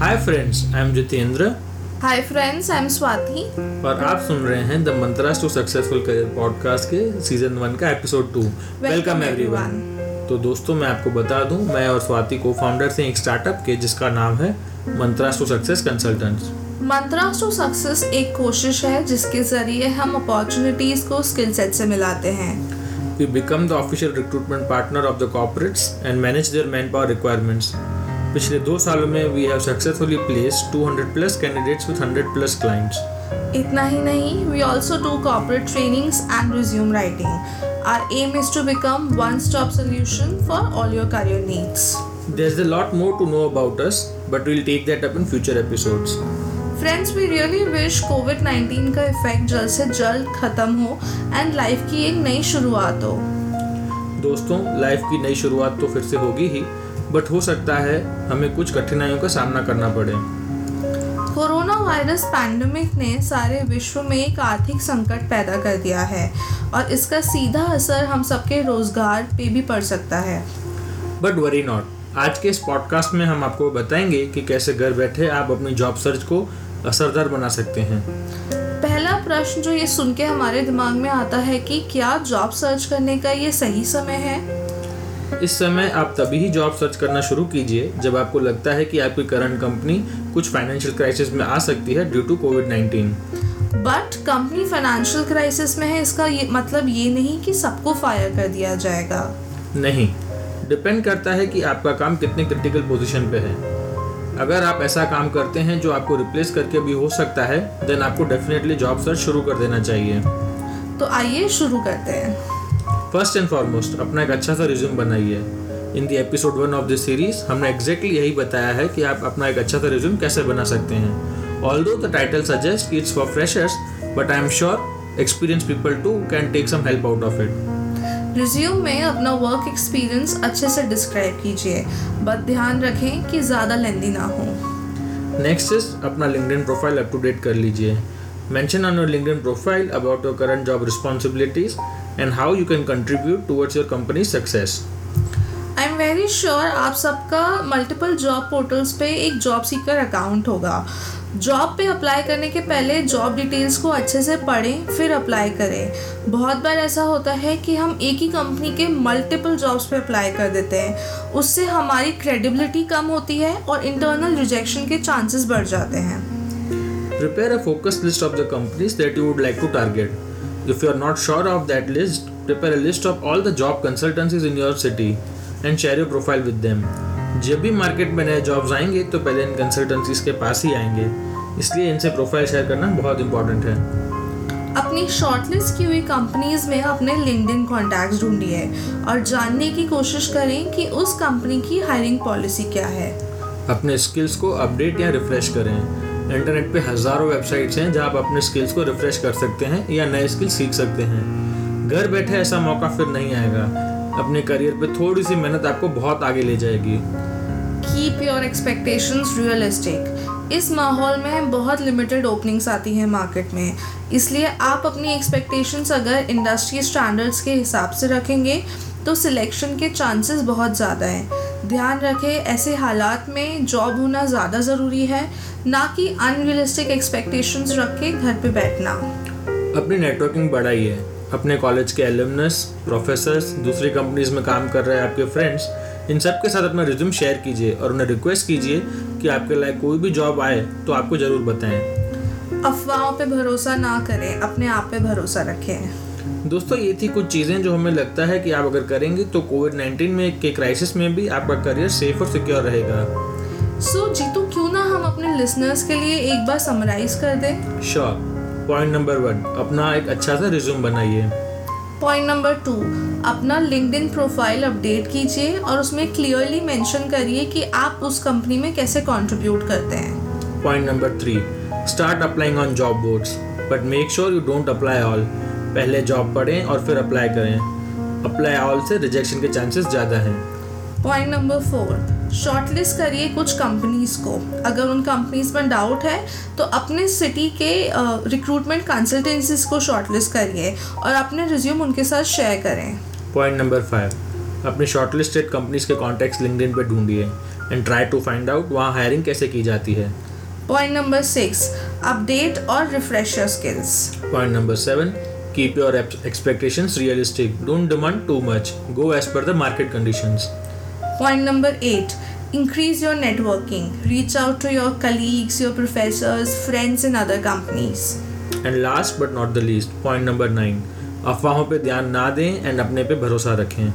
Hi friends I am Jitendra hi friends I am Swati और आप सुन रहे हैं the mantras to successful career podcast के सीज़न वन का एपिसोड टू वेलकम एवरीवन तो दोस्तों मैं आपको बता दूँ मैं और स्वाति को फाउंडर थे एक स्टार्टअप के जिसका नाम है mantras to success consultants mantras to success एक कोशिश है जिसके ज़रिए हम अपॉर्चुनिटीज़ को स्किल सेट से मिलाते हैं। We become the official recruitment partner of the corporates and manage their manpower requirements. पिछले दो सालों में we have successfully placed 200 plus candidates with 100 plus clients इतना ही नहीं we also do corporate trainings and resume writing our aim is to become one stop solution for all your career needs There's a lot more to know about us, but we'll take that up in future episodes. Friends we really wish Covid 19 का effect जल्द से जल्द खत्म हो and life की एक नई शुरुआत हो. दोस्तों लाइफ की नई शुरुआत तो फिर से होगी ही। बट हो सकता है हमें कुछ कठिनाइयों का सामना करना पड़े। कोरोना वायरस पैंडमिक ने सारे विश्व में एक आर्थिक संकट पैदा कर दिया है और इसका सीधा असर हम सबके रोज़गार पे भी पड़ सकता है। बट वरी नॉट आज के इस पॉडकास्ट में हम आपको बताएँगे कि कैसे घर बैठे आप अपनी जॉब सर्च को असरदार बना सकते हैं। पहला प्रश्न जो ये सुन के हमारे दिमाग में आता है कि क्या जॉब सर्च करने का ये सही समय है? इस समय आप तभी ही जॉब सर्च करना शुरू कीजिए जब आपको लगता है कि आपकी करंट कंपनी कुछ फाइनेंशियल क्राइसिस में आ सकती है due to Covid nineteen but company financial crisis में है इसका ये मतलब ये नहीं कि सबको फायर कर दिया जाएगा। नहीं डिपेंड करता है कि आपका काम कितने क्रिटिकल पोजीशन पे है। अगर आप ऐसा काम करते हैं जो आपको रिप्लेस करके भी हो सकता है देन आपको डेफिनेटली जॉब सर्च शुरू कर देना चाहिए। तो आइए शुरू करते हैं। फ़र्स्ट एंड फॉरमोस्ट अपना एक अच्छा सा रिज्यूम बनाइए। In the episode one of the series हमने एग्जैक्टली यही बताया है कि आप अपना एक अच्छा सा रिज्यूम कैसे बना सकते हैं। Although the title suggest it's for freshers but I am sure experience people too can take some help out of it resume में अपना वर्क एक्सपीरियंस अच्छे से डिस्क्राइब कीजिए बट ध्यान रखें कि ज़्यादा लेंदी ना हो। नेक्स्ट इज़ अपना LinkedIn profile up to date कर लीजिए। Mention on your LinkedIn profile about your current job responsibilities and how you can contribute towards your company success I am very sure आप सबका multiple job portals पे एक job seeker account होगा। Job पे apply करने के पहले job details को अच्छे से पढ़ें फिर अप्लाई करें। बहुत बार ऐसा होता है कि हम एक ही कंपनी के मल्टीपल जॉब्स पे अप्लाई कर देते हैं। उससे हमारी क्रेडिबिलिटी कम होती है और इंटरनल रिजेक्शन के चांसेस बढ़ जाते हैं। Prepare a focused list of the companies that you would like to target. If you are not sure of that list, prepare a list of all the job consultancies in your city and share your profile with them. जब भी market में नए jobs आएँगे तो पहले इन consultancies के पास ही आएँगे। इसलिए इनसे प्रोफ़ाइल शेयर करना बहुत इंपॉर्टेंट है। अपनी शॉर्टलिस्ट की हुई कंपनीज़ में अपने लिंक्डइन कॉन्टैक्ट्स ढूंढिए और जानने की कोशिश करें कि उस कंपनी की हायरिंग पॉलिसी क्या है। अपने स्किल्स को अपडेट या रिफ्रेश करें। इंटरनेट पे हज़ारों वेबसाइट्स हैं जहाँ आप अपने स्किल्स को रिफ्रेश कर सकते हैं या नए स्किल सीख सकते हैं। घर बैठे ऐसा मौका फिर नहीं आएगा। अपने करियर पे थोड़ी सी मेहनत आपको बहुत आगे ले जाएगी। कीप योर एक्सपेक्टेशंस रियलिस्टिक इस माहौल में बहुत लिमिटेड ओपनिंग्स आती हैं मार्केट में। इसलिए आप अपनी एक्सपेक्टेशंस अगर इंडस्ट्री स्टैंडर्ड्स के हिसाब से रखेंगे तो सिलेक्शन के चांसेस बहुत ज़्यादा हैं। ध्यान रखें ऐसे हालात में जॉब होना ज़्यादा ज़रूरी है ना कि अनरियलिस्टिक एक्सपेक्टेशंस रख के घर पे बैठना। अपनी नेटवर्किंग बढ़ाइए अपने कॉलेज के एलुमनस प्रोफेसर्स दूसरी कंपनीज़ में काम कर रहे हैं आपके फ्रेंड्स इन सब के साथ अपना रिज्यूम शेयर कीजिए और उन्हें रिक्वेस्ट कीजिए कि आपके लायक कोई भी जॉब आए तो आपको ज़रूर बताएँ। अफवाहों पे भरोसा ना करें अपने आप पे भरोसा रखें। दोस्तों ये थी कुछ चीज़ें जो हमें लगता है कि आप अगर करेंगे तो कोविड 19 में के क्राइसिस में भी आपका करियर सेफ़ और सिक्योर रहेगा। सो so, जीतू क्यों ना हम अपने लिसनर्स के लिए एक बार समराइज कर दें? श्योर पॉइंट नंबर वन अपना एक अच्छा सा रिज्यूम बनाइए। पॉइंट नंबर टू अपना लिंक्डइन प्रोफ़ाइल अपडेट कीजिए और उसमें क्लियरली मेंशन करिए कि आप उस कंपनी में कैसे कंट्रीब्यूट करते हैं। Point number three start applying on job boards but make sure you don't apply all पहले जॉब पढ़ें और फिर अप्लाई करें। अप्लाई ऑल से रिजेक्शन के चांसेस ज़्यादा हैं। पॉइंट नंबर फोर शॉर्टलिस्ट करिए कुछ कंपनीज़ को। अगर उन कंपनीज़ में डाउट है तो अपने सिटी के रिक्रूटमेंट uh, कंसल्टेंसीज को शॉर्टलिस्ट करिए और अपने रिज्यूम उनके साथ शेयर करें। पॉइंट नंबर फाइव अपनी शॉर्टलिस्टेड कंपनीज़ के कॉन्टैक्ट्स लिंक्डइन पे ढूंढिए and try to find out वहाँ हायरिंग कैसे की जाती है। पॉइंट नंबर सिक्स अपडेट और refresh your skills point number seven keep your expectations realistic don't demand too much go as per the market conditions Point number eight increase your networking. Reach out to your colleagues, your professors, friends in other companies. and last but not the least point number 9 अफवाहों पे ध्यान ना दें and अपने पे भरोसा रखें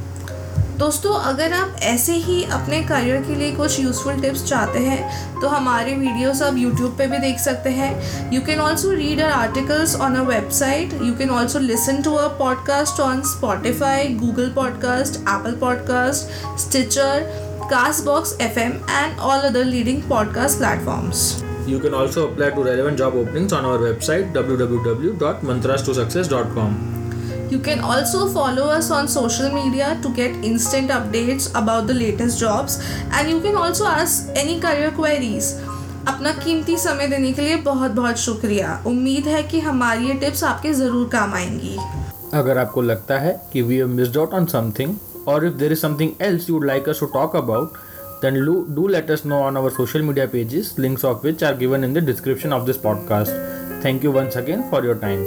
दोस्तों, अगर आप ऐसे ही अपने करियर के लिए कुछ यूज़फुल टिप्स चाहते हैं तो हमारे वीडियोस आप यूट्यूब पे भी देख सकते हैं। You can also read our articles on a website you can also listen to a podcast on Spotify Google podcast Apple podcast Stitcher Castbox F M and all other leading podcast platforms you can You can also apply to relevant job openings on our website www.mantrastosuccess.com. You can also follow us on social media to get instant updates about the latest jobs and you can also ask any career queries. अपना कीमती समय देने के लिए बहुत बहुत शुक्रिया उम्मीद है कि हमारी ये टिप्स आपके ज़रूर काम आएंगी अगर आपको लगता है कि we have missed out on something और if there is something else you would like us to talk about then do, do let us know on our social media pages links of which are given in the description of this podcast thank you once again for your time